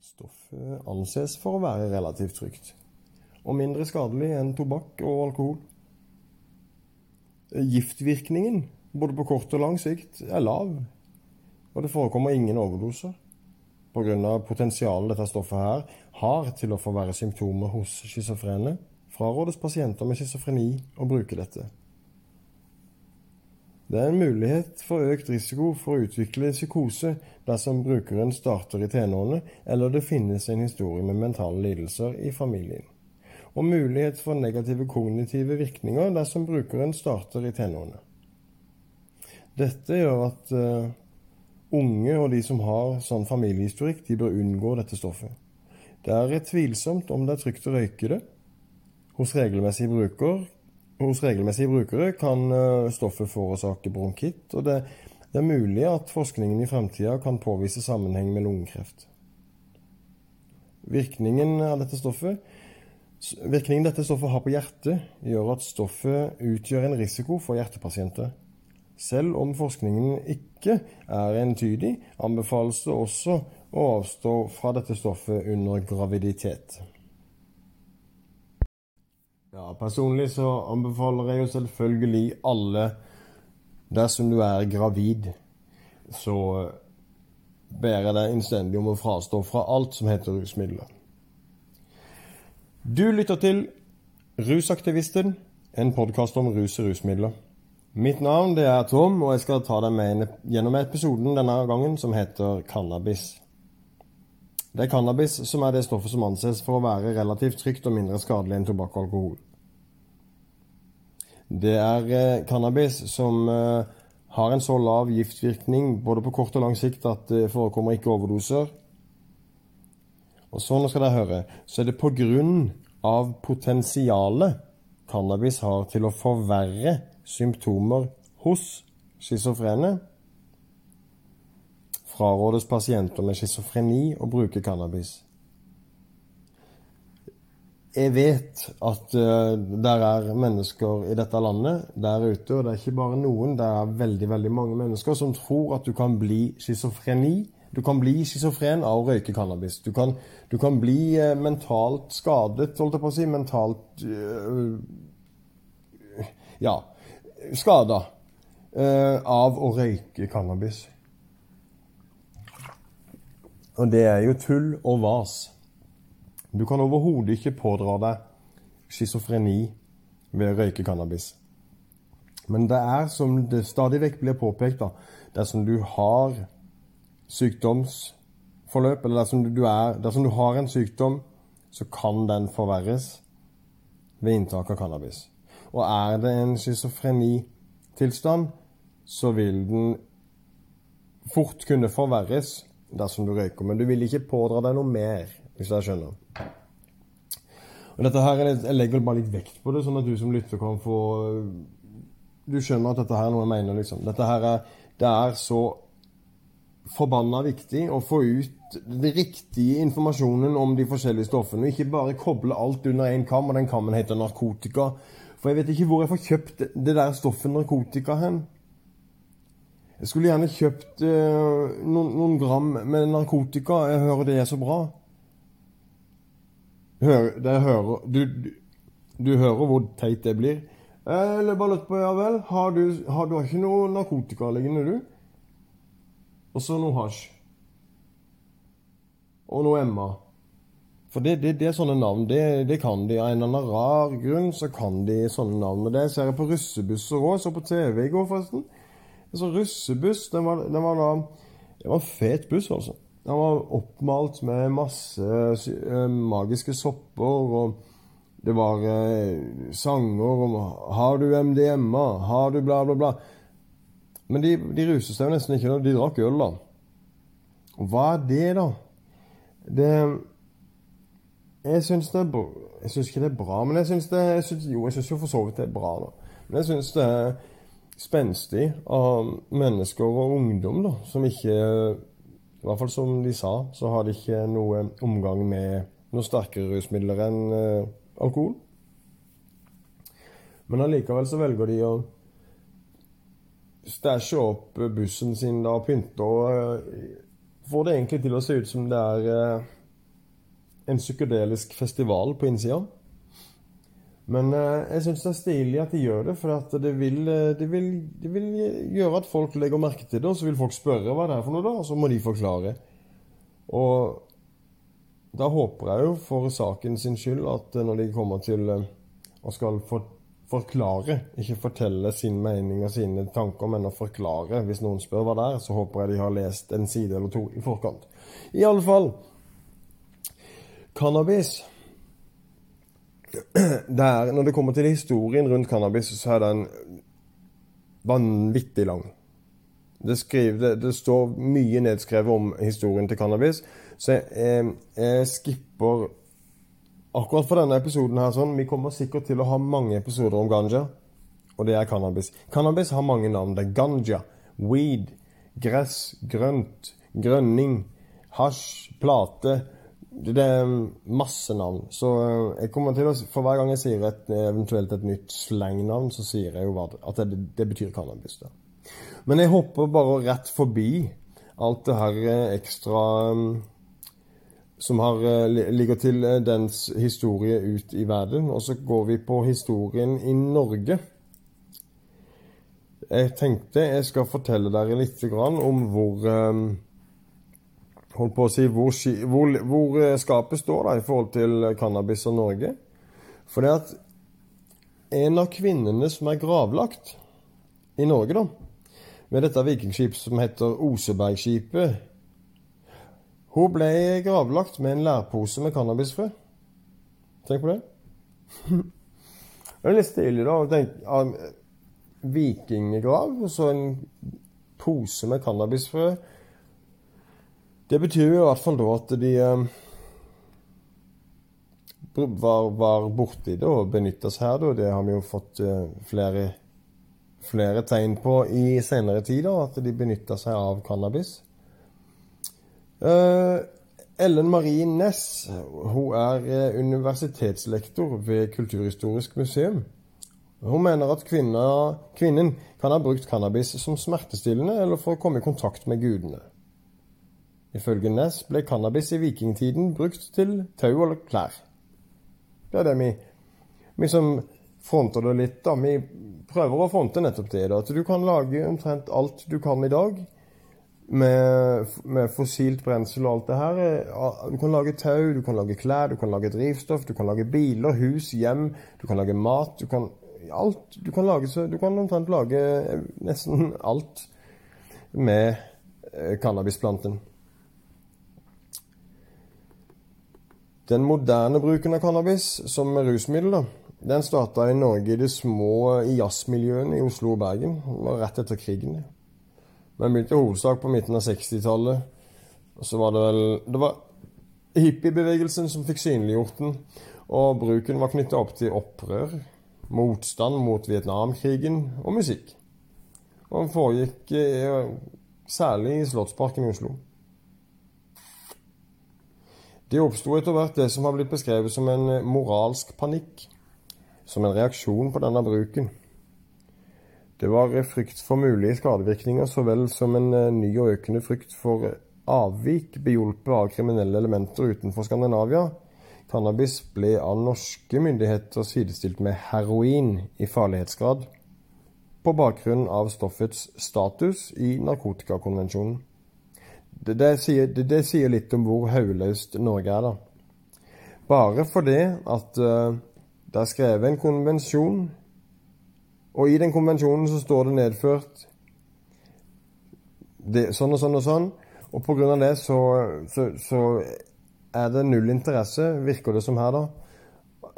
Stoffet anses for å være relativt trygt, og mindre skadelig enn tobakk og alkohol. Giftvirkningen, både på kort og lang sikt, er lav, og det forekommer ingen overdoser. Pga. potensialet dette stoffet her har til å forverre symptomer hos schizofrene, frarådes pasienter med schizofreni å bruke dette. Det er en mulighet for økt risiko for å utvikle psykose dersom brukeren starter i tenårene, eller det finnes en historie med mentale lidelser i familien. Og mulighet for negative kognitive virkninger dersom brukeren starter i tenårene. Dette gjør at uh, unge og de som har sånn familiehistorikk, de bør unngå dette stoffet. Det er tvilsomt om det er trygt å røyke det. Hos regelmessige, bruker hos regelmessige brukere kan eh, stoffet forårsake bronkitt, og det, det, er mulig at forskningen i fremtida kan påvise sammenheng med lungekreft. Virkningen av dette stoffet Virkningen dette stoffet har på hjertet, gjør at stoffet utgjør en risiko for hjertepasienter. Selv om forskningen ikke er entydig, anbefales det også å avstå fra dette stoffet under graviditet. Ja, personlig så anbefaler jeg jo selvfølgelig alle Dersom du er gravid, så ber jeg deg innstendig om å frastå fra alt som heter rusmidler. Du lytter til Rusaktivisten, en podkast om rus og rusmidler. Mitt navn det er Tom, og jeg skal ta deg med gjennom episoden denne gangen som heter Cannabis. Det er cannabis som er det stoffet som anses for å være relativt trygt og mindre skadelig enn tobakk og alkohol. Det er eh, cannabis som eh, har en så lav giftvirkning både på kort og lang sikt at det forekommer ikke overdoser. Og så, nå skal dere høre, så er det på grunn av potensialet cannabis har til å forverre symptomer hos schizofrene. Frarådes pasienter med schizofreni å bruke cannabis jeg vet at uh, der er mennesker i dette landet der ute, og det er ikke bare noen, det er veldig veldig mange mennesker som tror at du kan bli schizofreni. Du kan bli schizofren av å røyke cannabis. Du kan, du kan bli uh, mentalt skadet, holdt jeg på å si. Mentalt uh, Ja, skada av å røyke cannabis. Og det er jo tull og vas. Du kan overhodet ikke pådra deg schizofreni ved å røyke cannabis. Men det er, som det stadig vekk blir påpekt, da, dersom du har sykdomsforløp, eller dersom du, er, dersom du har en sykdom, så kan den forverres ved inntak av cannabis. Og er det en schizofrenitilstand, så vil den fort kunne forverres dersom du røyker. Men du vil ikke pådra deg noe mer, hvis jeg skjønner. Og dette her, Jeg legger bare litt vekt på det, sånn at du som lytter kan få Du skjønner at dette her er noe jeg mener, liksom. Dette her er, Det er så forbanna viktig å få ut den riktige informasjonen om de forskjellige stoffene. Og ikke bare koble alt under én kam, og den kammen heter narkotika. For jeg vet ikke hvor jeg får kjøpt det der stoffet narkotika hen. Jeg skulle gjerne kjøpt uh, noen, noen gram med narkotika. Jeg hører det er så bra. Hør, det hører du, du, du, hører hvor teit det blir. Eller bare lurt på, ja vel, har du, har du ikke noe narkotika liggende, du? Og så noe hasj. Og noe Emma. For det, det, det, er sånne navn. Det, det kan de. Av en eller annen rar grunn så kan de sånne navn. Og det ser jeg på russebusser òg. Så på TV i går, forresten. En sånn russebuss. Den var, den var da Det var en fet buss, altså. Den var oppmalt med masse uh, magiske sopper, og det var eh, sanger om 'Har du MDMA?' 'Har du bla, bla, bla?' Men de, de ruset seg jo nesten ikke. De drakk øl, da. Og hva er det, da? Det Jeg syns ikke det er bra, men jeg syns Jo, jo for så vidt det er bra, da. Men jeg syns det er spenstig av mennesker og ungdom da, som ikke I hvert fall som de sa, så har de ikke noe omgang med noe sterkere rusmidler enn uh, alkohol. Men allikevel så velger de å stæsje opp bussen sin da og pynte og uh, får det egentlig til å se ut som det er eh, en psykedelisk festival på innsida. Men eh, jeg syns det er stilig at de gjør det, for det vil, eh, det, vil, det, vil, gjøre at folk legger merke til det, og så vil folk spørre hva det er for noe, da, og så må de forklare. Og da håper jeg jo for saken sin skyld at eh, når de kommer til og skal for, forklare, ikke fortelle sin mening og sine tanker, men å forklare hvis noen spør hva det er, så håper jeg de har lest en side eller to i forkant. I alle fall Cannabis der, når det kommer til historien rundt cannabis, så er den vanvittig lang. Det, skriver, det, det står mye nedskrevet om historien til cannabis, så jeg, jeg, skipper akkurat for denne episoden her sånn. Vi kommer sikkert til å ha mange episoder om ganja, og det er cannabis. Cannabis har mange navn. Det er ganja, weed, gress, grønt, grønning, hasj, plate det er masse navn. Så eh, jeg kommer til å For hver gang jeg sier et, eventuelt et nytt slengnavn, så sier jeg jo at det, det betyr cannabis. Da. Men jeg hopper bare rett forbi alt det her eh, ekstra mm, som har, eh, ligger til dens historie ut i verden. Og så går vi på historien i Norge. Jeg tenkte jeg skal fortelle dere litt om hvor holdt på å si, hvor, hvor, hvor, eh, skapet står da i forhold til cannabis og Norge. For det at en av kvinnene som er gravlagt i Norge, da, ved dette vikingskipet som heter Osebergskipet Hun ble gravlagt med en lærpose med cannabisfrø. Tenk på det. det er litt stilig, da. Tenk, vikinggrav, og så en pose med cannabisfrø. Det betyr jo i hvert fall da at de eh, var, var borti det og benyttes her, da. Det har vi jo fått eh, flere, flere tegn på i senere tid, da, at de benytter seg av cannabis. Uh, Ellen Marie Næss hun er universitetslektor ved Kulturhistorisk museum. Hun mener at kvinner, kvinnen kan ha brukt cannabis som smertestillende eller for å komme i kontakt med gudene. Ifølge Næss ble cannabis i vikingtiden brukt til tau og klær. Det er det vi, vi som fronter det litt, da. Vi prøver å fronte nettopp det. da, At du kan lage omtrent alt du kan i dag med, med, fossilt brensel og alt det her. Du kan lage tau, du kan lage klær, du kan lage drivstoff, du kan lage biler, hus, hjem. Du kan lage mat. Du kan alt. Du kan, lage, du kan omtrent lage nesten alt med eh, cannabisplanten. Den moderne bruken av cannabis som rusmiddel den starta i Norge i de små jazzmiljøene i Oslo og Bergen. Rett etter krigen. Men begynte i hovedsak på midten av 60-tallet. Og så var det vel Det var hippiebevegelsen som fikk synliggjort den. Og bruken var knytta opp til opprør, motstand mot Vietnamkrigen og musikk. Og den foregikk eh, særlig i Slottsparken i Oslo. Det oppsto etter hvert det som har blitt beskrevet som en eh, moralsk panikk, som en reaksjon på denne bruken. Det var frykt for mulige skadevirkninger så vel som en eh, ny og økende frykt for avvik behjulpet av kriminelle elementer utenfor Skandinavia. Cannabis ble av norske myndigheter sidestilt med heroin i farlighetsgrad, på bakgrunn av stoffets status i narkotikakonvensjonen. Det, der, sier, det, det, sier, litt om hvor hodeløst Norge er, da. Bare fordi at uh, det er skrevet en konvensjon, og i den konvensjonen så står det nedført det, sånn og sånn og sånn, og av det så, så, så er det null interesse, virker det som her, da,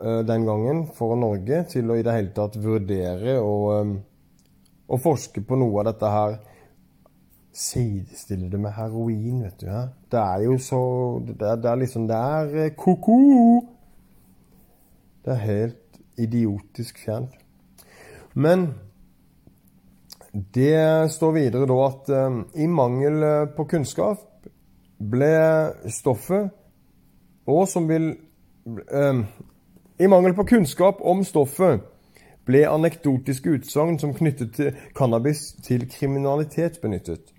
uh, den gangen, for Norge til å i det hele tatt vurdere og, um, og forske på noe av dette her sidestille det med heroin, vet du. Ja? Det er jo så Det er, det er liksom Det er eh, ko-ko! Det er helt idiotisk fjernt. Men det står videre da at um, i mangel på kunnskap ble stoffet, og som vil eh, I mangel på kunnskap om stoffet ble anekdotiske utsagn som knyttet til cannabis til kriminalitet benyttet.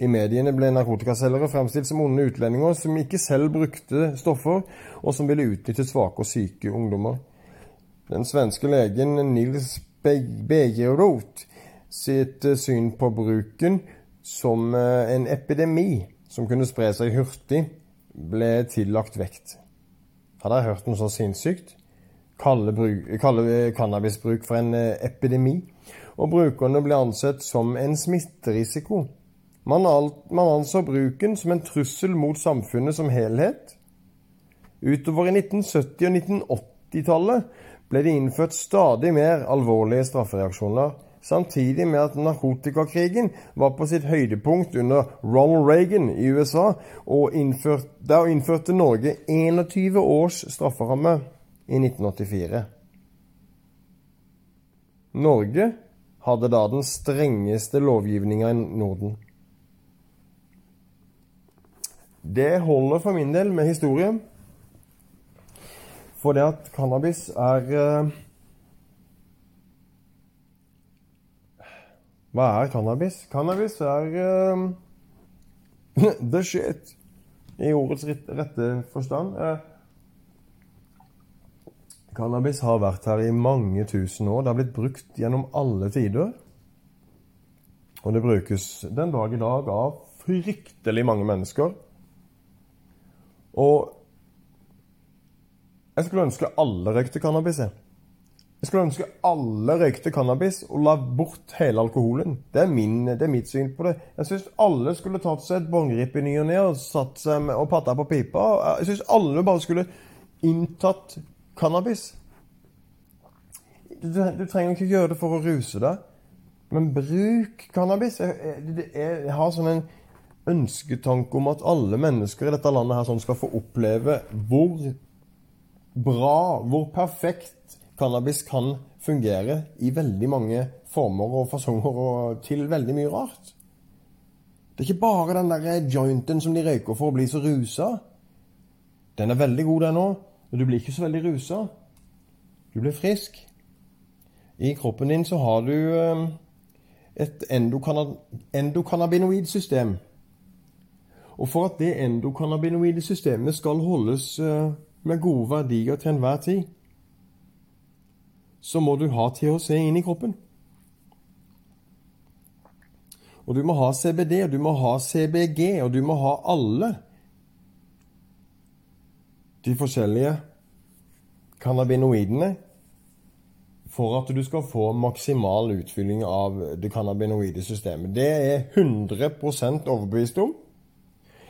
I mediene ble narkotikaselgere fremstilt som onde utlendinger som ikke selv brukte stoffer, og som ville utnytte svake og syke ungdommer. Den svenske legen Nils Begeroth sitt eh, syn på bruken som eh, en epidemi som kunne spre seg hurtig, ble tillagt vekt. Hadde jeg hørt noe så sinnssykt? Kalle, kalle cannabisbruk for en eh, epidemi. Og brukerne ble ansett som en smitterisiko. Man, anså bruken som en trussel mot samfunnet som helhet. Utover i 1970- og 1980-tallet ble det innført stadig mer alvorlige straffereaksjoner, samtidig med at narkotikakrigen var på sitt høydepunkt under Ronald Reagan i USA, og innført, der innførte Norge 21 års strafferamme i 1984. Norge hadde da den strengeste lovgivninga i Norden. Det holder for min del med historie. For det at cannabis er uh, Hva er cannabis? Cannabis er uh, the shit i ordets rette forstand. Uh, cannabis har vært her i mange tusen år. Det har blitt brukt gjennom alle tider. Og det brukes den dag i dag av fryktelig mange mennesker. Og jeg skulle ønske alle røykte cannabis. Jeg. jeg skulle ønske alle røykte cannabis og la bort hele alkoholen. Det er, min, det er mitt syn på det. Jeg syns alle skulle tatt seg et bongeripp i ny og ne og satt seg med, og patta på pipa. Jeg syns alle bare skulle inntatt cannabis. Du, du, trenger ikke gjøre det for å ruse deg, men bruk cannabis. Jeg, jeg, jeg har sånn en ønsketanke om at alle mennesker i dette landet her sånn skal få oppleve hvor bra, hvor perfekt cannabis kan fungere i veldig mange former og fasonger og til veldig mye rart. Det er ikke bare den der jointen som de røyker for å bli så rusa. Den er veldig god, den òg, men du blir ikke så veldig rusa. Du blir frisk. I kroppen din så har du eh, et endokannabinoid-system. Og for at det endokannabinoide systemet skal holdes eh, med gode verdier til enhver tid, så må du ha THC inn i kroppen. Og du må ha CBD, og du må ha CBG, og du må ha alle de forskjellige cannabinoidene for at du skal få maksimal utfylling av det cannabinoide systemet. Det er jeg 100 overbevist om.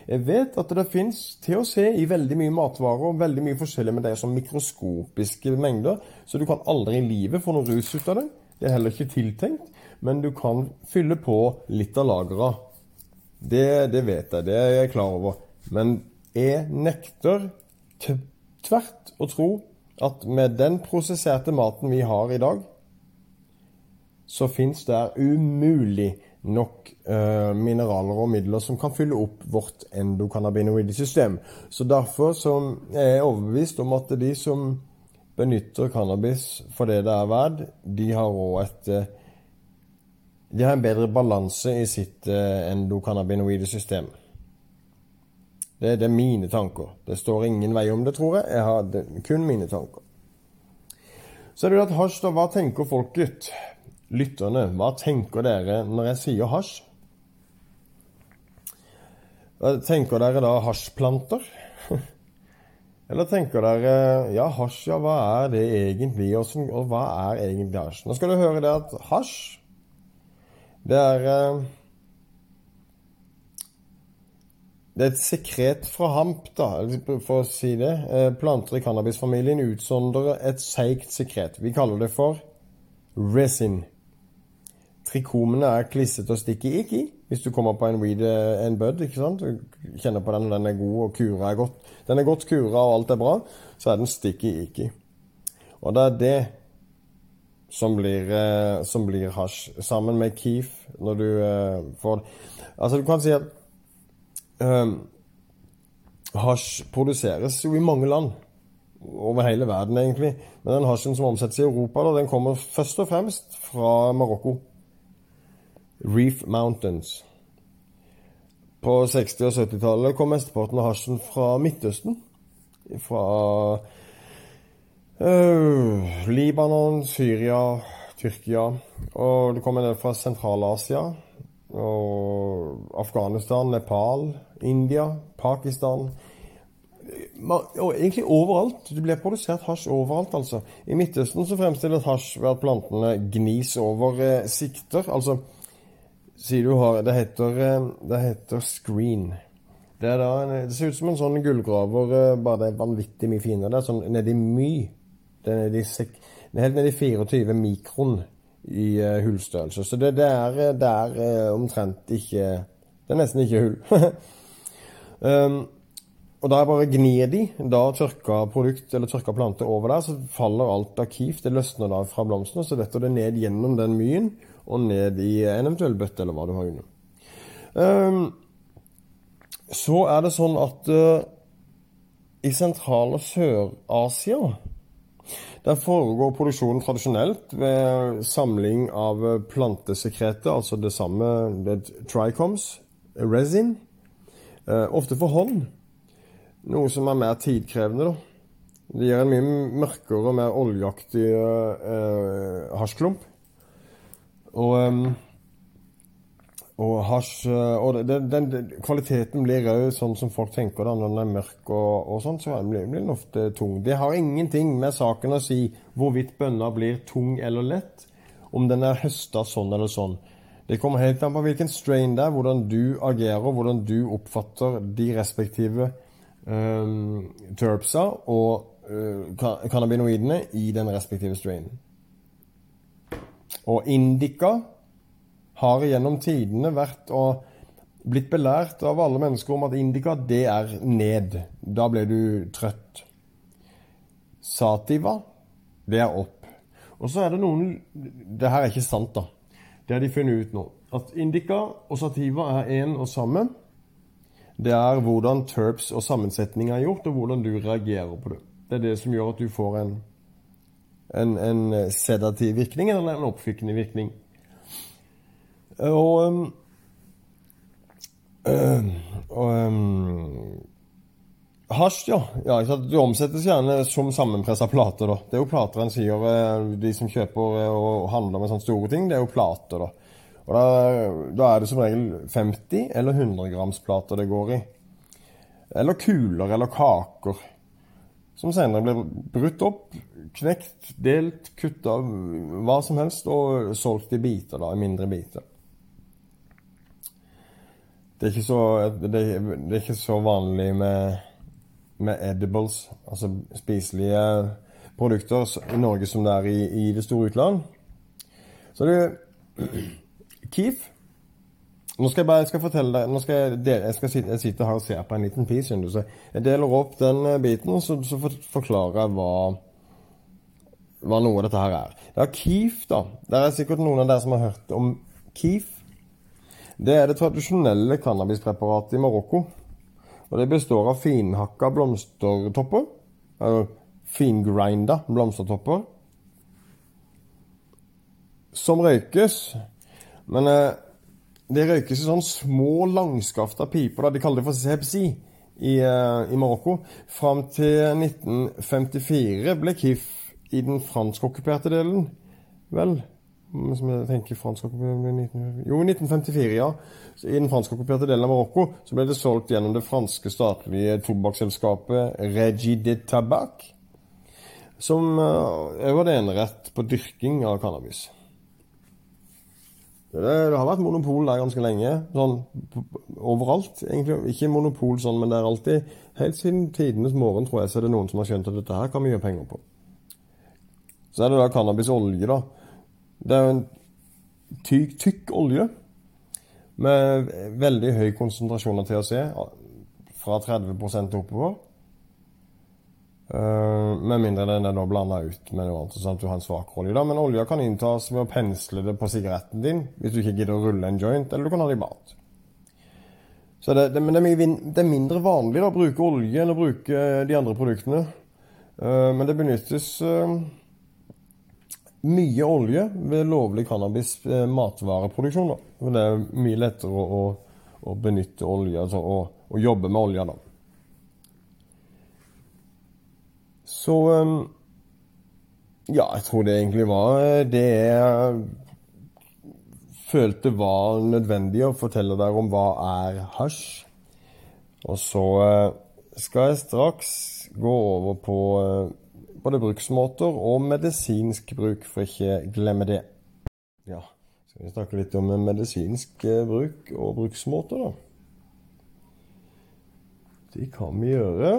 Jeg vet at det fins THC i veldig mye matvarer og veldig mye forskjellig, men det som mikroskopiske mengder, så du kan aldri i livet få noe rus ut av det. Det er heller ikke tiltenkt, men du kan fylle på litt av lageret. Det, det vet jeg, det er jeg klar over. Men jeg nekter tvert å tro at med den prosesserte maten vi har i dag, så fins det umulig nok uh, mineraler og midler som kan fylle opp vårt endokannabinoide system. Så derfor så er jeg overbevist om at de som benytter cannabis for det det er verdt, de har òg et De har en bedre balanse i sitt eh, endokannabinoide system. Det, det, er mine tanker. Det står ingen vei om det, tror jeg. Jeg har det, kun mine tanker. Så er det at hasj, da. Hva tenker folket? Lytterne, hva tenker dere når jeg sier hasj? Tenker dere da hasjplanter? Eller tenker dere ja, hasj, ja, hva er det egentlig? Og, som, og hva er egentlig hasj? Nå skal du høre det at hasj, det er eh, Det er et sekret fra hamp, da, for å si det. Eh, planter i cannabisfamilien utsondrer et seigt sekret. Vi kaller det for resin. Trikomene er klissete og sticky i. Hvis du kommer på en weed, and bud, ikke sant? Du kjenner på den, den er god, og kura er godt. Den er godt kura, og alt er bra, så er den sticky i. Og det er det som blir, eh, som blir hasj, sammen med keef, når du uh, får Altså, du kan si at um, hasj produseres jo i mange land. Over hele verden, egentlig. Men den hasjen som omsettes i Europa, da, den kommer først og fremst fra Marokko. Reef Mountains. På 60- og 70-tallet kom mesteparten av hasjen fra Midtøsten. Fra øh, Libanon, Syria, Tyrkia. Og det kom en del fra Sentral-Asia. Og Afghanistan, Nepal, India, Pakistan. Og egentlig overalt. Det blir produsert hasj overalt, altså. I Midtøsten så fremstilles hasj ved at plantene gnis over eh, sikter. Altså sier du har Det heter, eh, det heter screen. Det, er da, det, ser ut som en sånn gullgraver, eh, bare det er vanvittig mye finere. Det er sånn nedi my. Det er, nedi, det er helt nedi 24 mikron i uh, hullstørrelse. Så det, det, er, det er omtrent ikke Det er nesten ikke hull. um, og da jeg bare gnir de, da tørka produkt eller tørka planter over der, så faller alt arkiv. Det løsner da fra blomstene, så detter det ned gjennom den myen og ned i en eventuell bøtte eller hva du har under. Um, så er det sånn at uh, i Sentral- og Sør-Asia der foregår produksjonen tradisjonelt ved samling av plantesekreter, altså det samme det tricoms, resin, uh, ofte for hånd. Noe som er mer tidkrevende, da. Det gir en mye mørkere og mer oljeaktig uh, hasjklump. Og, um, og hasj Og den, den, kvaliteten blir òg sånn som folk tenker da, når den er mørk og, og sånn, så blir den ofte tung. Det har ingenting med saken å si hvorvidt bønna blir tung eller lett, om den er høsta sånn eller sånn. Det kommer helt an på hvilken strain det er, hvordan du agerer, hvordan du oppfatter de respektive um, terpsa og uh, cannabinoidene i den respektive strainen. Og indica har gjennom tidene vært og blitt belært av alle mennesker om at indica, det er ned. Da ble du trøtt. Sativa, det er opp. Og så er det noen Det her er ikke sant, da. Det har de funnet ut nå. At indica og sativa er én og samme. Det er hvordan terps og sammensetning er gjort, og hvordan du reagerer på det. Det er det som gjør at du får en en, en eh, sedativ virkning eller en oppfykkende virkning. Og, um, og um, Hasj, ja. ja det omsettes gjerne som sammenpressa plater. da. Det er jo plater en sier, eh, de som kjøper og handler med sånne store ting, det er jo plater. da. Og da, da er det som regel 50 eller 100 grams plater det går i. Eller kuler eller kaker. Som senere blir brutt opp, knekt, delt, kutta, hva som helst, og solgt i biter, da, i mindre biter. Det er ikke så, det det er ikke så vanlig med, med, edibles, altså spiselige produkter, i Norge som det er i, i det store utland. Så det er Keef nå skal jeg bare jeg skal fortelle deg, nå skal jeg, dele, jeg skal sitte, jeg sitter her og ser på en liten pis. Så jeg deler opp den eh, biten, så, så forklarer jeg hva, hva noe av dette her er. Det er Keef, da. Det er sikkert noen av dere som har hørt om Keef. Det er det tradisjonelle cannabispreparatet i Marokko. Og det består av finhakka blomstertopper. Eller fingrinda blomstertopper. Som røykes. Men eh, det røykes i sånne små, langskafta piper. Da. De kaller det for sepsi i, uh, i Marokko. Fram til 1954 ble KIF i den franskokkuperte delen Vel som jeg tenker fransk Jo, 1954, ja. Så I den franskokkuperte delen av Marokko så ble det solgt gjennom det franske statlige tobakksselskapet Regi de Tabac, som uh, hadde enerett på dyrking av cannabis. Det, har vært monopol der ganske lenge. Sånn overalt, egentlig. Ikke monopol sånn, men det er alltid Helt siden tidenes morgen, tror jeg, så er det noen som har skjønt at dette her kan vi gjøre penger på. Så er det da cannabisolje, da. Det er jo en tykk, tykk olje med veldig høy konsentrasjon av THC, fra 30% oppover. Med mindre den er da blanda ut med noe annet, sånn at du har en svak olje. da, Men olja kan inntas ved å pensle det på sigaretten din hvis du ikke gidder å rulle en joint, eller du kan ha det i mat. Så det, det, men det er, mye, det er, mindre vanlig da, å bruke olje enn å bruke de andre produktene. Uh, men det benyttes uh, mye olje ved lovlig cannabis uh, matvareproduksjon. Da. Det er mye lettere å, å, å benytte olje, altså å, å, jobbe med olje. da. Så um, Ja, jeg tror det egentlig var det jeg følte var nødvendig å fortelle dere om hva er hasj. Og så eh, skal jeg straks gå over på eh, både bruksmåter og medisinsk bruk, for ikke glemme det. Ja, skal vi snakke litt om medisinsk eh, bruk og bruksmåter, da. Det kan vi gjøre.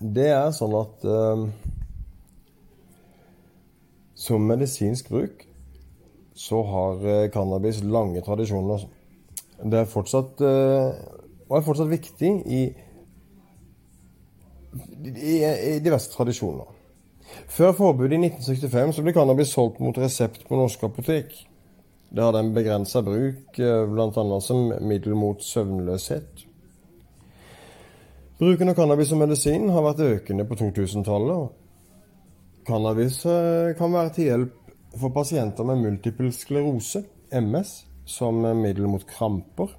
Det er sånn at uh, som medisinsk bruk så har eh, cannabis lange tradisjoner. Det er fortsatt, eh, og er fortsatt viktig i, i, i diverse tradisjoner. Før forbudet i 1965 så ble cannabis solgt mot resept på norske apotek. Det hadde en begrensa bruk, eh, bl.a. som middel mot søvnløshet. Bruken av cannabis som medisin har vært økende på 2000-tallet. Cannabis eh, kan være til hjelp for pasienter med multiple sklerose, MS, som middel mot kramper.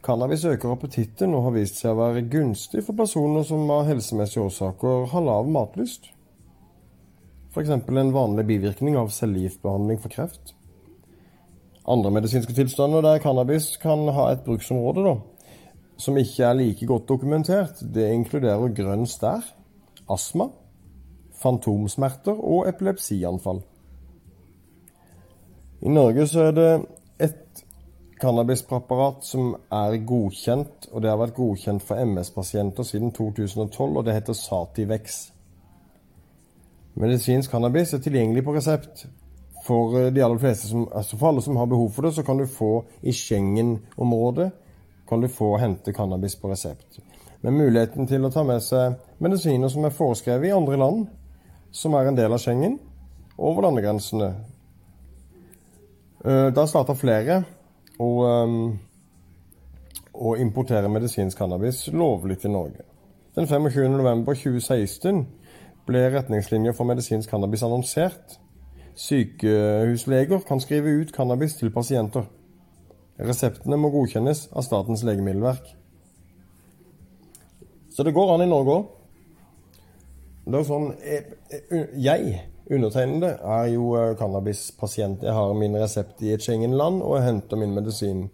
Cannabis øker appetitten og har vist seg å være gunstig for personer som av helsemessige årsaker har lav matlyst. F.eks. en vanlig bivirkning av cellegiftbehandling for kreft. Andre medisinske tilstander der cannabis kan ha et bruksområde, da, som ikke er like godt dokumentert, det inkluderer grønn stær, astma, fantomsmerter og epilepsianfall. I Norge så er det ett cannabispreparat som er godkjent, og det har vært godkjent for MS-pasienter siden 2012, og det heter Sativex. Medisinsk cannabis er tilgjengelig på resept. For de aller som, altså for alle som har behov for det, så kan du få i Schengen-området kan du få hente cannabis på resept. Med muligheten til å ta med seg medisiner som er foreskrevet i andre land, som er en del av Schengen, over landegrensene. Eh, da starta flere å, eh, å importere medisinsk cannabis lovlig til Norge. Den 25.11.2016 ble retningslinjer for medisinsk cannabis annonsert. Sykehusleger kan skrive ut cannabis til pasienter. Reseptene må godkjennes av Statens legemiddelverk. Så det går an i Norge òg. Det er sånn Jeg, undertegnede, er jo eh, cannabispasient. Jeg har min resept i et Schengen-land, og jeg henter min medisin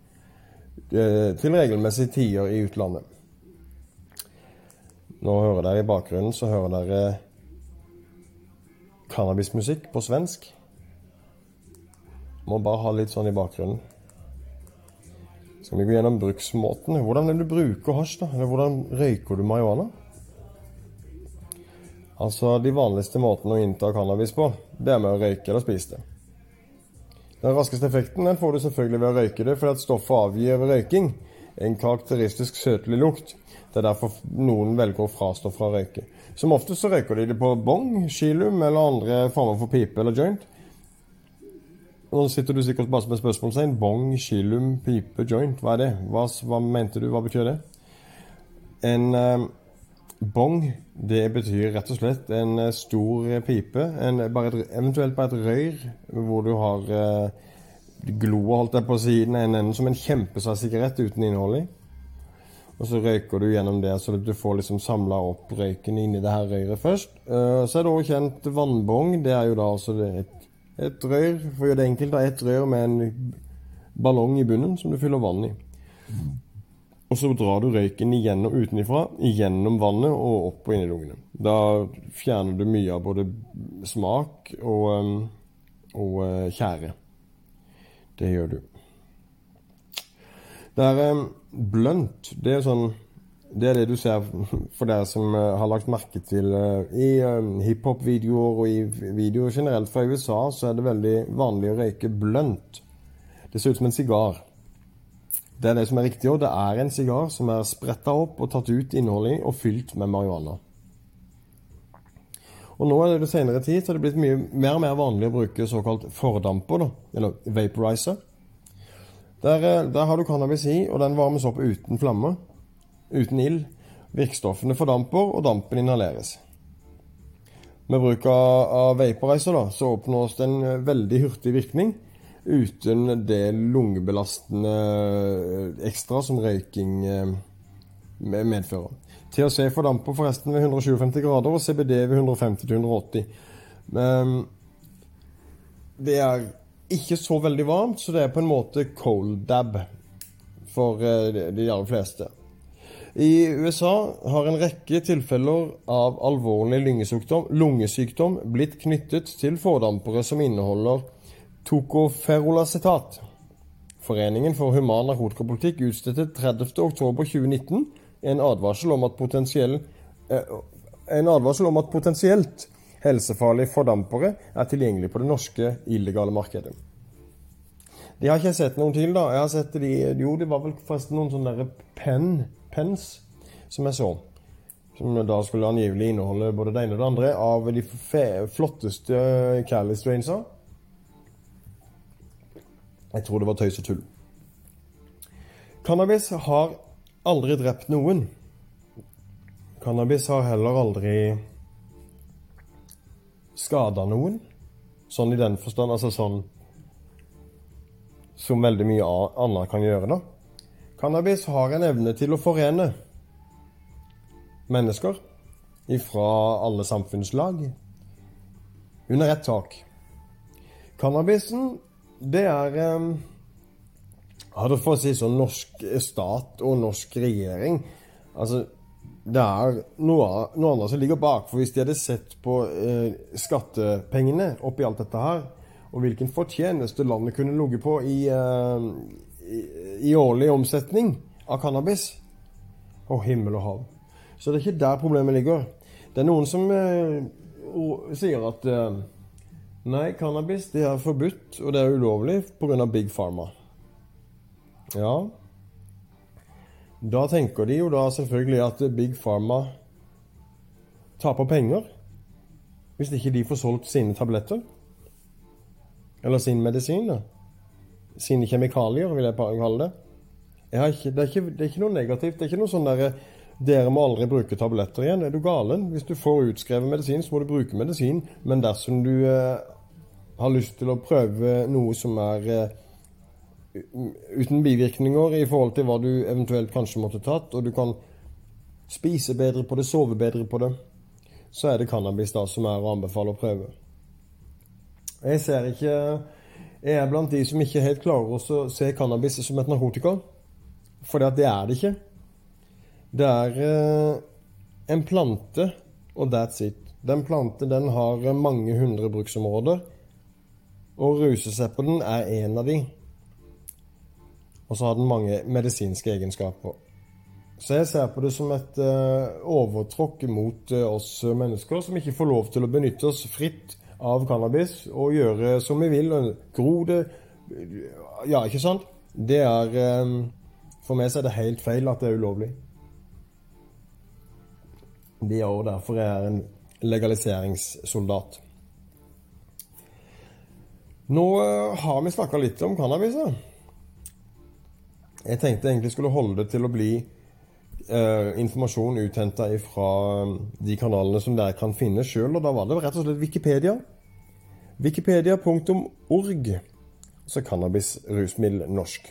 eh, til regelmessige tider i utlandet. Nå hører dere i bakgrunnen, så hører dere cannabismusikk på svensk. Må bare ha litt sånn i bakgrunnen. Skal vi gå gjennom bruksmåten. Hvordan vil du bruke hasj, da? Eller hvordan røyker du marihuana? Altså, De vanligste måtene å innta cannabis på, det er med å røyke eller spise det. Den raskeste effekten den får du selvfølgelig ved å røyke det, fordi at stoffet avgir ved røyking en karakteristisk søtlig lukt. Det er derfor noen velger å frastå fra å røyke. Som oftest så røyker de det på bong, skilum eller andre former for pipe eller joint. Nå sitter du sikkert bare med spørsmålstegn. Bong, skilum, pipe, joint. Hva er det? Hva, hva mente du? Hva betyr det? En... eh, Bong det betyr rett og slett en eh, stor pipe, en, bare et, eventuelt bare et røyr hvor du har eh, gloa holdt jeg på siden en enden som en kjempesvær sigarett uten innhold i. Og så røyker du gjennom det, så du får liksom samla opp røyken inni det her røyret først. Uh, så er det òg kjent vannbong. Det er jo da altså et, et rør, for å gjøre det enkelt, et rør med en ballong i bunnen som du fyller vann i. Og så drar du røyken igjennom utenifra, gjennom vannet og opp og inn i lungene. Da fjerner du mye av både smak og, um, og uh, tjære. Det gjør du. Det er um, blunt. Det er sånn det er det du ser for dere som uh, har lagt merke til uh, I um, hiphop-videoer og i videoer generelt fra USA, så er det veldig vanlig å røyke blunt. Det ser ut som en sigar. Det er det som er riktig og Det er en sigar som er spretta opp og tatt ut innholdet i og fylt med marihuana. Og nå er det, senere tid så er det blitt mye mer og mer vanlig å bruke såkalt fordamper, da, eller vaporizer. Der, eh, der har du cannabis i, og den varmes opp uten flammer. Uten ild. Virkestoffene fordamper, og dampen inhaleres. Med bruk av, vaporizer da, så oppnås det en eh, veldig hurtig virkning uten det lungebelastende eh, ekstra som røyking medfører. THC fordamper forresten ved 157 grader og CBD ved 150-180. Men det er ikke så veldig varmt, så det er på en måte cold dab for eh, de aller fleste. I USA har en rekke tilfeller av alvorlig lungesykdom, lungesykdom blitt knyttet til fordampere som inneholder tokoferolacetat. Foreningen for human narkotikapolitikk utstedte 30.10.2019 en advarsel om at potensiell eh, en advarsel om at potensielt helsefarlige fordampere er tilgjengelig på det norske illegale markedet. De har ikke sett noen til, da. Jeg har sett de, Jo, det var vel forresten noen sånne pen, pens som jeg så. Som da skulle angivelig inneholde både det ene og det andre av de flotteste Cali strainsa. Jeg tror det var tøys og tull. Cannabis har aldri drept noen. Cannabis har heller aldri skada noen. Sånn i den forstand, altså sånn som veldig mye annet kan gjøre, da. Cannabis har en evne til å forene mennesker ifra alle samfunnslag under ett tak. Cannabisen, det er eh, hadde for å si sånn norsk stat og norsk regjering Altså, det er noe, noe annet som ligger bak. For hvis de hadde sett på eh, skattepengene oppi alt dette her, og hvilken fortjeneste landet kunne ligget på i, eh, i, i, årlig omsetning av cannabis Å, himmel og hav. Så det er ikke der problemet ligger. Det er noen som eh, sier at eh, nei, cannabis det er forbudt, og det er ulovlig pga. Big Pharma. Ja. Da tenker de jo da selvfølgelig at Big Pharma taper penger hvis ikke de får solgt sine tabletter. Eller sin medisin. da. Sine kjemikalier, vil jeg kalle det. Jeg ikke, det, er ikke, det, er ikke, noe negativt. Det er ikke noe sånn derre dere må aldri bruke tabletter igjen. Er du galen? Hvis du får utskrevet medisin, så må du bruke medisin. Men dersom du eh, har lyst til å prøve noe som er eh, uten bivirkninger i forhold til hva du eventuelt kanskje måtte tatt, og du kan spise bedre på det, sove bedre på det, så er det cannabis da som er å anbefale å prøve. Jeg ser ikke Jeg er blant de som ikke helt klarer å se cannabis som et narkotika. For det er det ikke. Det er eh, en plante, og that's it. Den plante den har mange hundre bruksområder. Å ruse seg er en av de. Og så har den mange medisinske egenskaper. Så jeg ser på det som et uh, overtråkk mot oss mennesker som ikke får lov til å benytte oss fritt av cannabis og gjøre som vi vil. Gro det Ja, ikke sant? Det er um, For meg så er det helt feil at det er ulovlig. Det er også derfor jeg er en legaliseringssoldat. Nå uh, har vi snakka litt om cannabis. Jeg tenkte egentlig skulle holde det til å bli uh, informasjon uthenta fra um, de kanalene som dere kan finne sjøl, og da var det rett og slett Wikipedia. Wikipedia.org, så cannabis-rusmiddel norsk.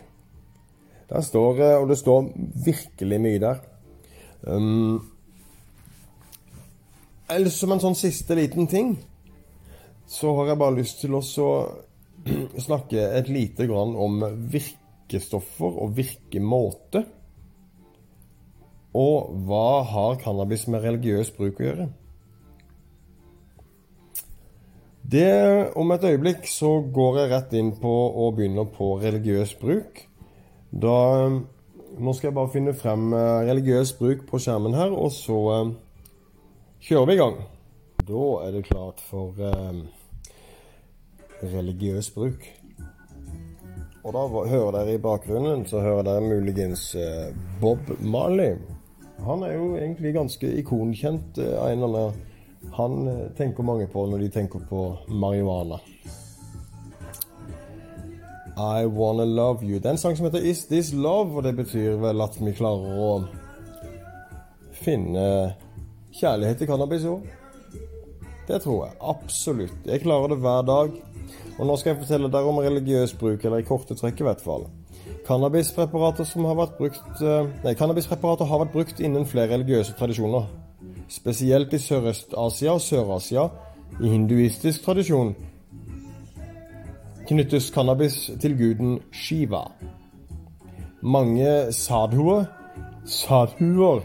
Der står, uh, og det står virkelig mye der. Um, eller som en sånn siste liten ting, så har jeg bare lyst til å snakke et lite grann om virkestoffer og virkemåte? Og hva har cannabis med religiøs bruk å gjøre? Det, Om et øyeblikk så går jeg rett inn på og begynner på religiøs bruk. Da Nå skal jeg bare finne frem eh, religiøs bruk på skjermen her, og så uh, kjører vi i gang. Da er det klart for eh, religiøs bruk. Og da hører dere i bakgrunnen, så hører dere muligens eh, Bob Marley. Han er jo egentlig ganske ikonkjent eh, Han eh, tenker mange på når de tenker på marihuana. I Wanna Love You. Det er en sang som heter Is This Love, og det betyr vel at vi klarer å finne kjærlighet til cannabis òg. Det tror jeg. Absolutt. Jeg klarer det hver dag. Og nå skal jeg fortelle dere om religiøs bruk, eller i korte trekk i hvert fall. Cannabispreparater har vært brukt eh, Nei, cannabispreparater har vært brukt innen flere religiøse tradisjoner. Spesielt i Sørøst-Asia og Sør-Asia. I hinduistisk tradisjon knyttes cannabis til guden Shiva. Mange sadhuer, sadhuer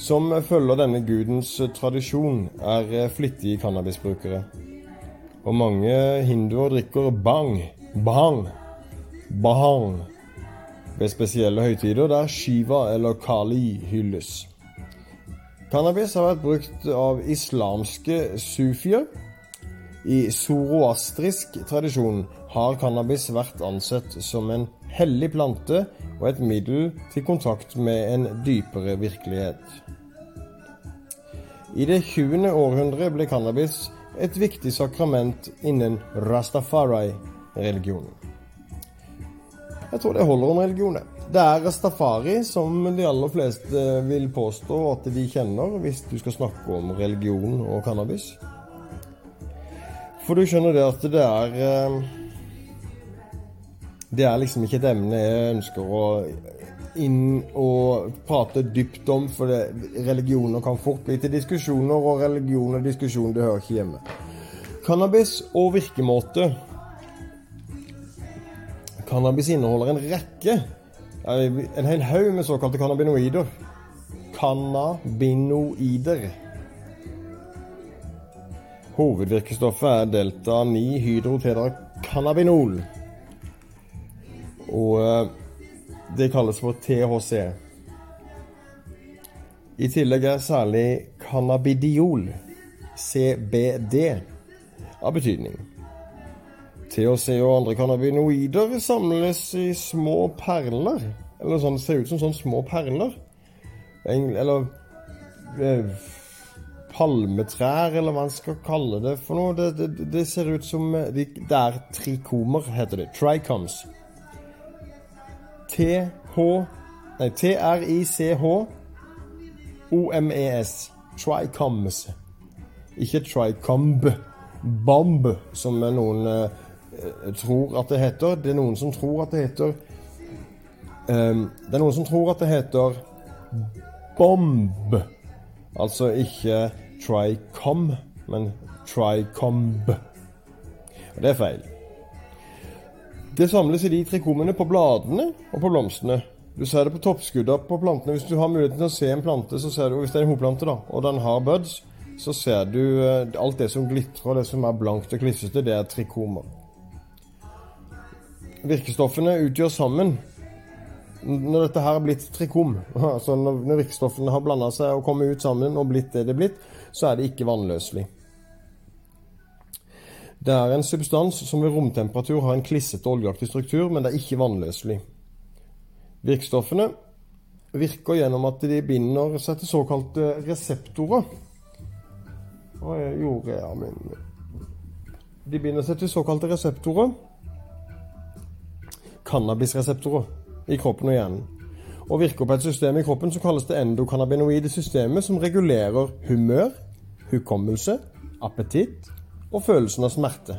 som følger denne gudens tradisjon, er flittige cannabisbrukere. Og mange hinduer drikker bang, bang, bahang ved spesielle høytider der Shiva eller Kali hylles. Cannabis har vært brukt av islamske sufier. I zoroastrisk tradisjon har cannabis vært ansett som en hellig plante og et middel til kontakt med en dypere virkelighet. I det 20. århundre ble cannabis et viktig sakrament innen rastafari-religionen. Jeg tror det holder om religionen. Det er rastafari som de aller fleste vil påstå at de kjenner hvis du skal snakke om religion og cannabis. For du skjønner det at det er eh, Det er liksom ikke et emne jeg ønsker å inn og prate dypt om, for det, religioner kan fort bli til diskusjoner, og religion og diskusjon det hører ikke hjemme. Cannabis og virkemåte. Cannabis inneholder en rekke, en hel haug med såkalte cannabinoider. Cannabinoider. Hovedvirkestoffet er delta-9-hydrotetracannabinol. Og eh, det kalles for THC. I tillegg er særlig cannabidiol, CBD, av betydning. THC og andre cannabinoider samles i små perler. Eller sånn, ser ut som sånne små perler. Eller eh, palmetrær, eller hva man skal kalle det for noe. Det, det, det ser ut som de, Det er trikomer, heter det. Tricoms. TH Nei, T-R-I-C-H-O-M-E-S. Tricoms. Ikke tricomb. Bomb, som noen eh, tror at det heter. Det er noen som tror at det heter um, Det er noen som tror at det heter bomb. Altså ikke tricom, men tricomb. Og det er feil. Det samles i de trikomene på bladene og på blomstene. Du ser det på toppskuddene på plantene. Hvis du har muligheten til å se en plante, så ser du, hvis det er en hoplante da, og den har buds, så ser du eh, alt det som glitrer, det som er blankt og klissete, det er trikomer. Virkestoffene utgjør sammen Når dette her er blitt trikom, altså når virkestoffene har blanda seg og kommet ut sammen og blitt det det er blitt, så er det ikke vannløselig. Det er en substans som ved romtemperatur har en klissete oljeaktig struktur, men det er ikke vannløselig. Virkestoffene virker gjennom at de binder seg til såkalte reseptorer. De binder seg til såkalte reseptorer. Cannabisreseptorer i kroppen og hjernen. Og virker på et system i kroppen som kalles det endokannabinoide systemet, som regulerer humør, hukommelse, appetitt og følelsen av smerte.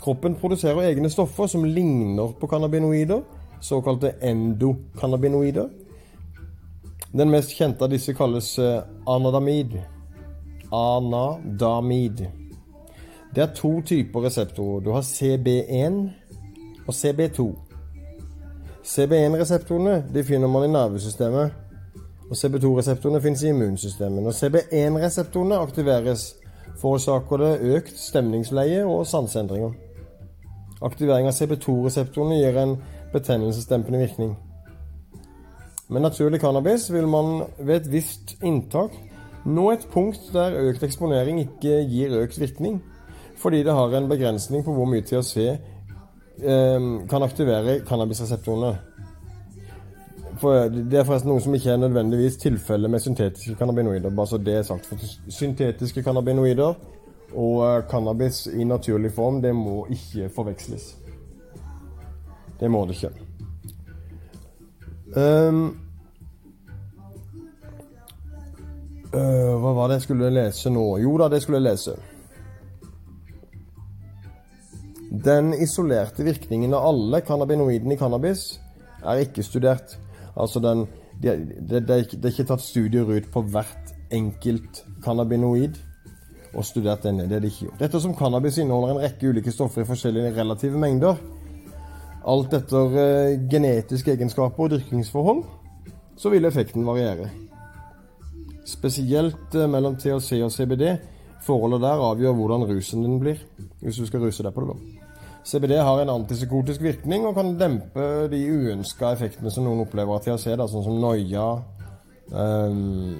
Kroppen produserer egne stoffer som ligner på cannabinoider, såkalte endokannabinoider. Den mest kjente av disse kalles eh, anadamid. Anadamid. Det er to typer reseptorer. Du har CB1 og CB2. CB1-reseptorene de finner man i nervesystemet, og CB2-reseptorene finnes i immunsystemet. Når CB1-reseptorene aktiveres, forårsaker det økt stemningsleie og sanseendringer. Aktivering av CB2-reseptorene gir en betennelsesdempende virkning. Med naturlig cannabis vil man ved et visst inntak nå et punkt der økt eksponering ikke gir økt virkning, fordi det har en begrensning på hvor mye THC kan aktivere cannabisreseptorene. For det er forresten noe som ikke er nødvendigvis tilfellet med syntetiske cannabinoider. bare så det er sagt. For syntetiske cannabinoider og eh, cannabis i naturlig form, det må ikke forveksles. Det må det ikke. Um, uh, hva var det jeg skulle lese nå? Jo da, det skulle jeg lese. Den isolerte virkningen av alle cannabinoidene i cannabis er ikke studert. Altså den, det, det, det, er ikke tatt studier ut på hvert enkelt cannabinoid og studert denne. Det er det ikke gjort. Dette som cannabis inneholder en rekke ulike stoffer i forskjellige relative mengder, alt etter uh, genetiske egenskaper og dyrkingsforhold, så vil effekten variere. Spesielt uh, mellom THC og CBD. Forholdet der avgjør hvordan rusen din blir, hvis du skal ruse deg på det. da. CBD har en antipsykotisk virkning og kan dempe de uønska effektene som noen opplever av THC, sett, sånn som noia um,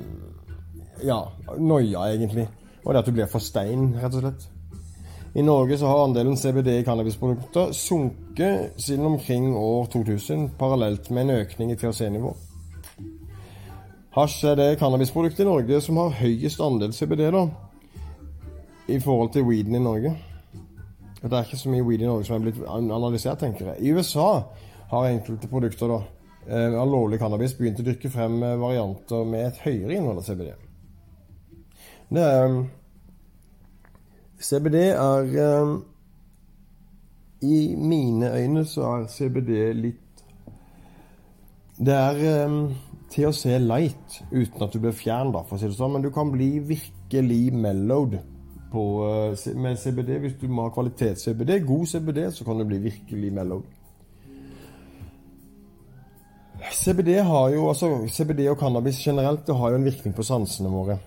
Ja, noia, egentlig. Og det at du blir for stein, rett og slett. I Norge så har andelen CBD i cannabisprodukter sunket siden omkring år 2000, parallelt med en økning i THC-nivå. Hasj er det cannabisproduktet i Norge som har høyest andel CBD, da, i forhold til weeden i Norge. Det er ikke så mye weed i Norge som er blitt analysert, tenker jeg. I USA har enkelte produkter da, eh, av lovlig cannabis begynt å dyrke frem eh, varianter med et høyere innhold av CBD. Det er CBD er I mine øyne så er CBD litt Det er THC light uten at du blir fjern, da, for å si det sånn. Men du kan bli virkelig mellowed på, uh, med CBD hvis du må ha kvalitets-CBD. God CBD, så kan du bli virkelig mellom. CBD har jo, altså CBD og cannabis generelt det har jo en virkning på sansene våre.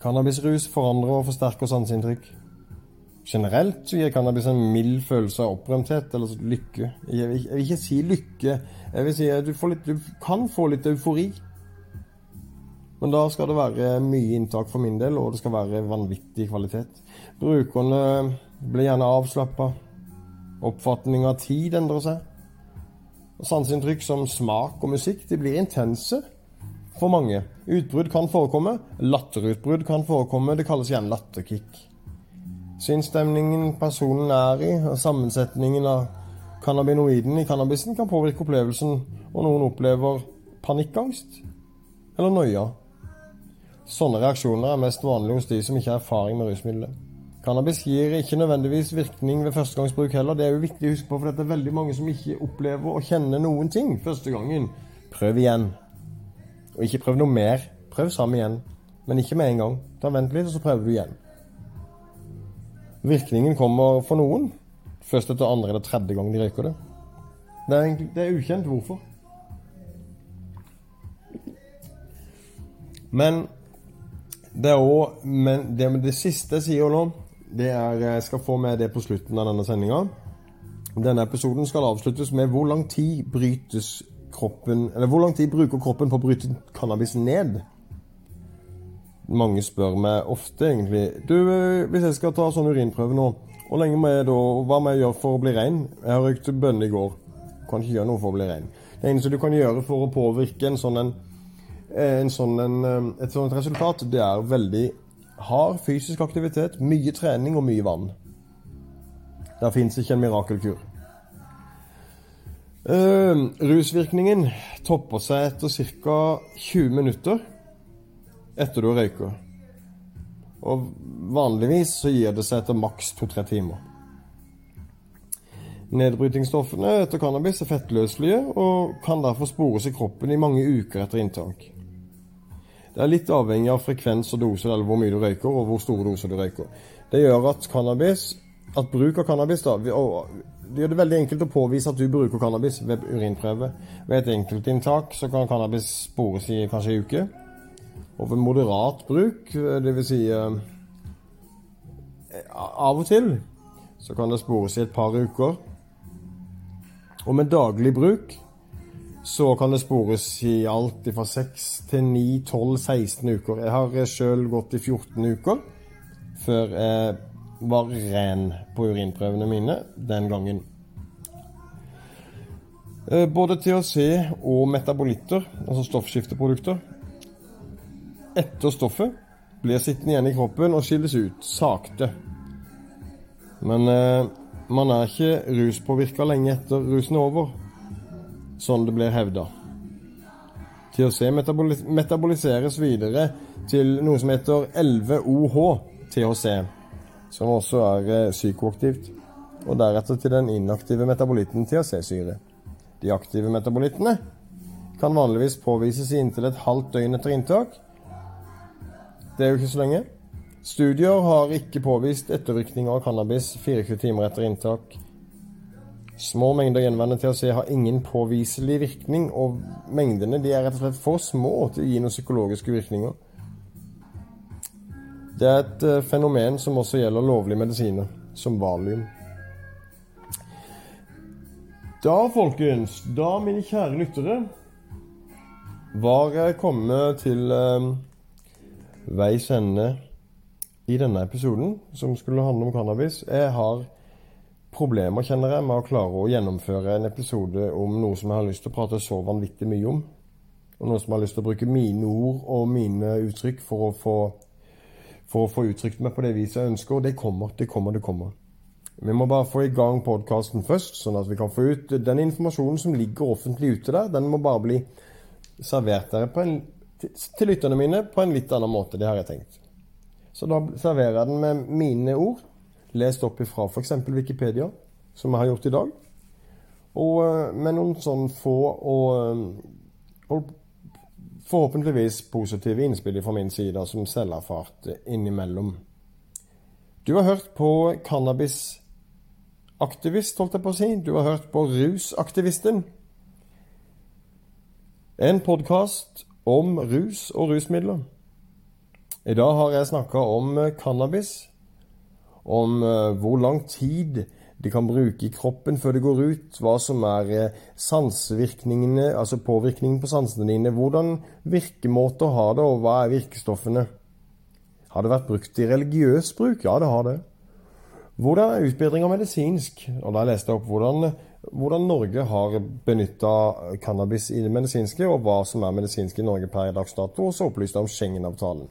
Cannabisrus forandrer og forsterker sanseinntrykk. Generelt gir cannabis en mild følelse av opprømthet eller lykke. Jeg vil, ikke si lykke, jeg vil si at du, litt, du kan få litt eufori. Men da skal det være mye inntak for min del, og det skal være vanvittig kvalitet. Brukerne blir gjerne avslappa. Oppfatning av tid endrer seg. Og Sanseinntrykk som smak og musikk de blir intense for mange. Utbrudd kan forekomme. Latterutbrudd kan forekomme. Det kalles gjerne latterkick. Sinnsstemningen personen er i, og sammensetningen av cannabinoiden i cannabisen kan påvirke opplevelsen, og noen opplever panikkangst eller noia. Sånne reaksjoner er mest vanlige hos de som ikke har erfaring med rusmidler. Cannabis gir ikke nødvendigvis virkning ved førstegangsbruk heller. Det er jo viktig å huske på, for det er veldig mange som ikke opplever å kjenne noen ting første gangen. Prøv igjen. Og ikke prøv noe mer. Prøv sammen igjen, men ikke med en gang. Ta Vent litt, og så prøver du igjen. Virkningen kommer for noen først etter andre eller tredje gang de røyker det. Det er, egentlig, det er ukjent hvorfor. Men det òg Men det, det siste jeg sier nå, det er Jeg skal få med det på slutten av denne sendinga. Denne episoden skal avsluttes med hvor lang tid brytes kroppen Eller hvor lang tid bruker kroppen på å bryte cannabis ned? Mange spør meg ofte, egentlig Du, hvis jeg skal ta sånn urinprøve nå, hvor lenge må jeg da Hva må jeg gjøre for å bli ren? Jeg har røykt bønne i går. Kan ikke gjøre noe for å bli ren. Det eneste du kan gjøre for å påvirke en sånn en sånn en, et sånt resultat, det er veldig hard fysisk aktivitet, mye trening og mye vann. Der fins ikke en mirakelkur. Uh, rusvirkningen topper seg etter ca. 20 minutter etter du røyka. Og vanligvis så gir det seg etter maks 2-3 timer. Nedbrytingsstoffene etter cannabis er fettløselige og kan derfor spores i kroppen i mange uker etter inntak. Det er litt avhengig av frekvens og dose, eller hvor mye du røyker, og hvor store doser du røyker. Det gjør at cannabis, at bruk av cannabis da, det gjør det veldig enkelt å påvise at du bruker cannabis ved urinprøve. Ved et enkeltinntak så kan cannabis spores i kanskje en uke. Og ved moderat bruk, dvs. Si, eh, av og til, så kan det spores i et par uker. Og med daglig bruk så kan det spores i alt fra 6 til 9, 12, 16 uker. Jeg har sjøl gått i 14 uker før jeg var ren på urinprøvene mine den gangen. Eh, både THC og metabolitter, altså stoffskifteprodukter, etter stoffet blir sittende igjen i kroppen og skilles ut sakte. Men eh, man er ikke ruspåvirka lenge etter rusen er over, sånn det blir hevda. THC metabolis metaboliseres videre til noe som heter 11-OH-THC, som også er eh, psykoaktivt, og deretter til den inaktive metabolitten THC-syre. De aktive metabolittene kan vanligvis påvises i inntil et halvt døgn etter inntak. Det er jo ikke så lenge. Studier har ikke påvist ettervirkninger av cannabis 24 timer etter inntak. Små mengder gjenværende THC har ingen påviselig virkning, og mengdene de er rett og slett for små til å gi noen psykologiske virkninger. Det er et uh, fenomen som også gjelder lovlige medisiner, som valium. Da, folkens, da, mine kjære lyttere, var jeg kommet til eh, veis ende i denne episoden, som skulle handle om cannabis. Jeg har problemer, kjenner jeg, med å klare å gjennomføre en episode om noe som jeg har lyst til å prate så vanvittig mye om. Og noe som jeg har lyst til å bruke mine ord og mine uttrykk for å få, for å få uttrykt meg på det viset jeg ønsker. Og det kommer, det kommer, det kommer. Vi må bare få i gang podkasten først, sånn at vi kan få ut den informasjonen som ligger offentlig ute der. Den må bare bli servert der en, til lytterne mine på en litt annen måte. Det har jeg tenkt. Så da serverer jeg den med mine ord, lest opp ifra f.eks. Wikipedia, som jeg har gjort i dag. Og eh, med noen sånn få og, eh, og forhåpentligvis positive innspill fra min side som selverfart innimellom. Du har hørt på cannabisaktivist, holdt jeg på å si. Du har hørt på Rusaktivisten. En podkast om rus og rusmidler. I dag har jeg snakka om cannabis. Om uh, hvor lang tid de kan bruke i kroppen før det går ut. Hva som er uh, sansevirkningene, altså påvirkningen på sansene dine. Hvordan virkemåter har det, og hva er virkestoffene? Har det vært brukt i religiøs bruk? Ja, det har det. Hvordan er utbedringa medisinsk? Og Da leste jeg opp hvordan, hvordan Norge har benytta cannabis i det medisinske, og hva som er medisinsk i Norge per dags dato. Og så opplyste jeg om Schengen-avtalen.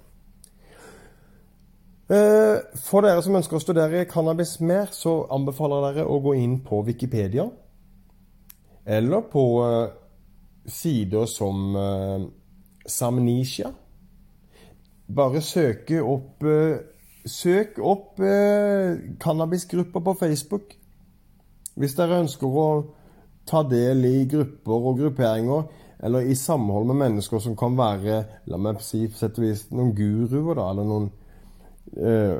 Eh, for dere som ønsker å studere cannabis mer, så anbefaler dere å gå inn på Wikipedia. Eller på uh, sider som uh, Samnesia. Bare søke opp Søk opp cannabisgrupper på Facebook. Hvis dere ønsker å ta del i grupper og grupperinger, eller i samhold med mennesker som kan være la meg si, noen guruer, da, eller noen uh,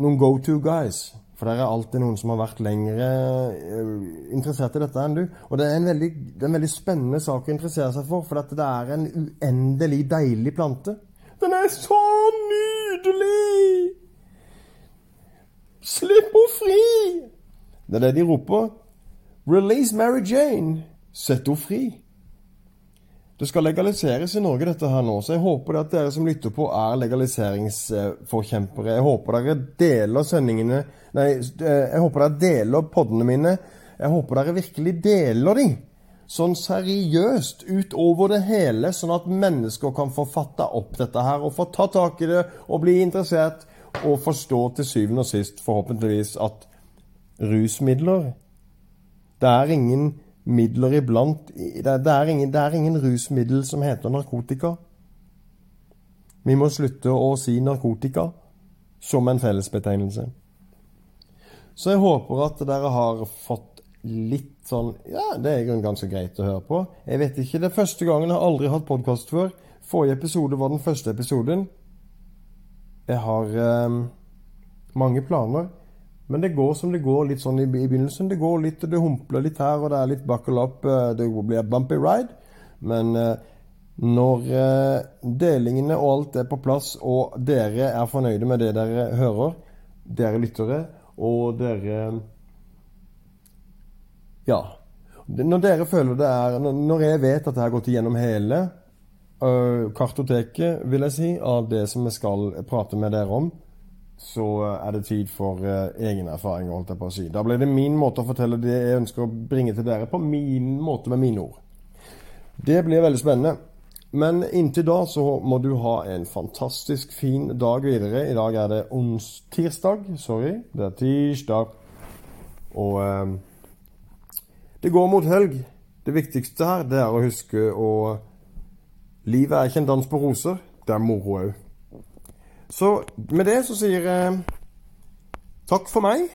noen go to guys. For der er alltid noen som har vært lenger uh, interessert i dette enn du. Og det er, en veldig, er en veldig spennende sak å interessere seg for, for det er en uendelig deilig plante. Den er så nydelig! Slipp henne fri! Det er det de roper. Release Mary Jane! Sett henne fri! Det skal legaliseres i Norge, dette her nå, så jeg håper at dere som lytter på, er legaliseringsforkjempere. Jeg håper dere deler sendingene Nei, jeg håper dere deler poddene mine. Jeg håper dere virkelig deler de. Sånn seriøst utover det hele, sånn at mennesker kan få fatta opp dette her og få ta tak i det og bli interessert og forstå til syvende og sist, forhåpentligvis, at rusmidler Det er ingen midler iblant det, det, er ingen, det er ingen rusmiddel som heter narkotika. Vi må slutte å si narkotika som en fellesbetegnelse. Så jeg håper at dere har fått litt sånn Ja, det er i ganske greit å høre på. Jeg vet ikke, Det er første gangen jeg har aldri hatt podkast før. Forrige episode var den første episoden. Jeg har eh, mange planer. Men det går som det går litt sånn i, i begynnelsen. Det går litt, det humpler litt her, og det er litt buckle up. Eh, det blir bumpy ride. Men eh, når eh, delingene og alt er på plass, og dere er fornøyde med det dere hører, dere lyttere, og dere Ja. Når dere føler det er Når jeg vet at jeg har gått igjennom hele kartoteket, vil jeg si, av det som jeg skal prate med dere om, så eh, er det tid for uh, egen erfaring, holdt jeg på å si. Da ble det min måte å fortelle det jeg ønsker å bringe til dere, på min måte med mine ord. Det blir veldig spennende. Men inntil da så må du ha en fantastisk fin dag videre. I dag er det ons tirsdag. Sorry, det er tirsdag. Og uh, det går mot helg. Det viktigste her, det er å huske å Livet er ikke en dans på roser. Det er moro òg. Så med det så sier jeg takk for meg.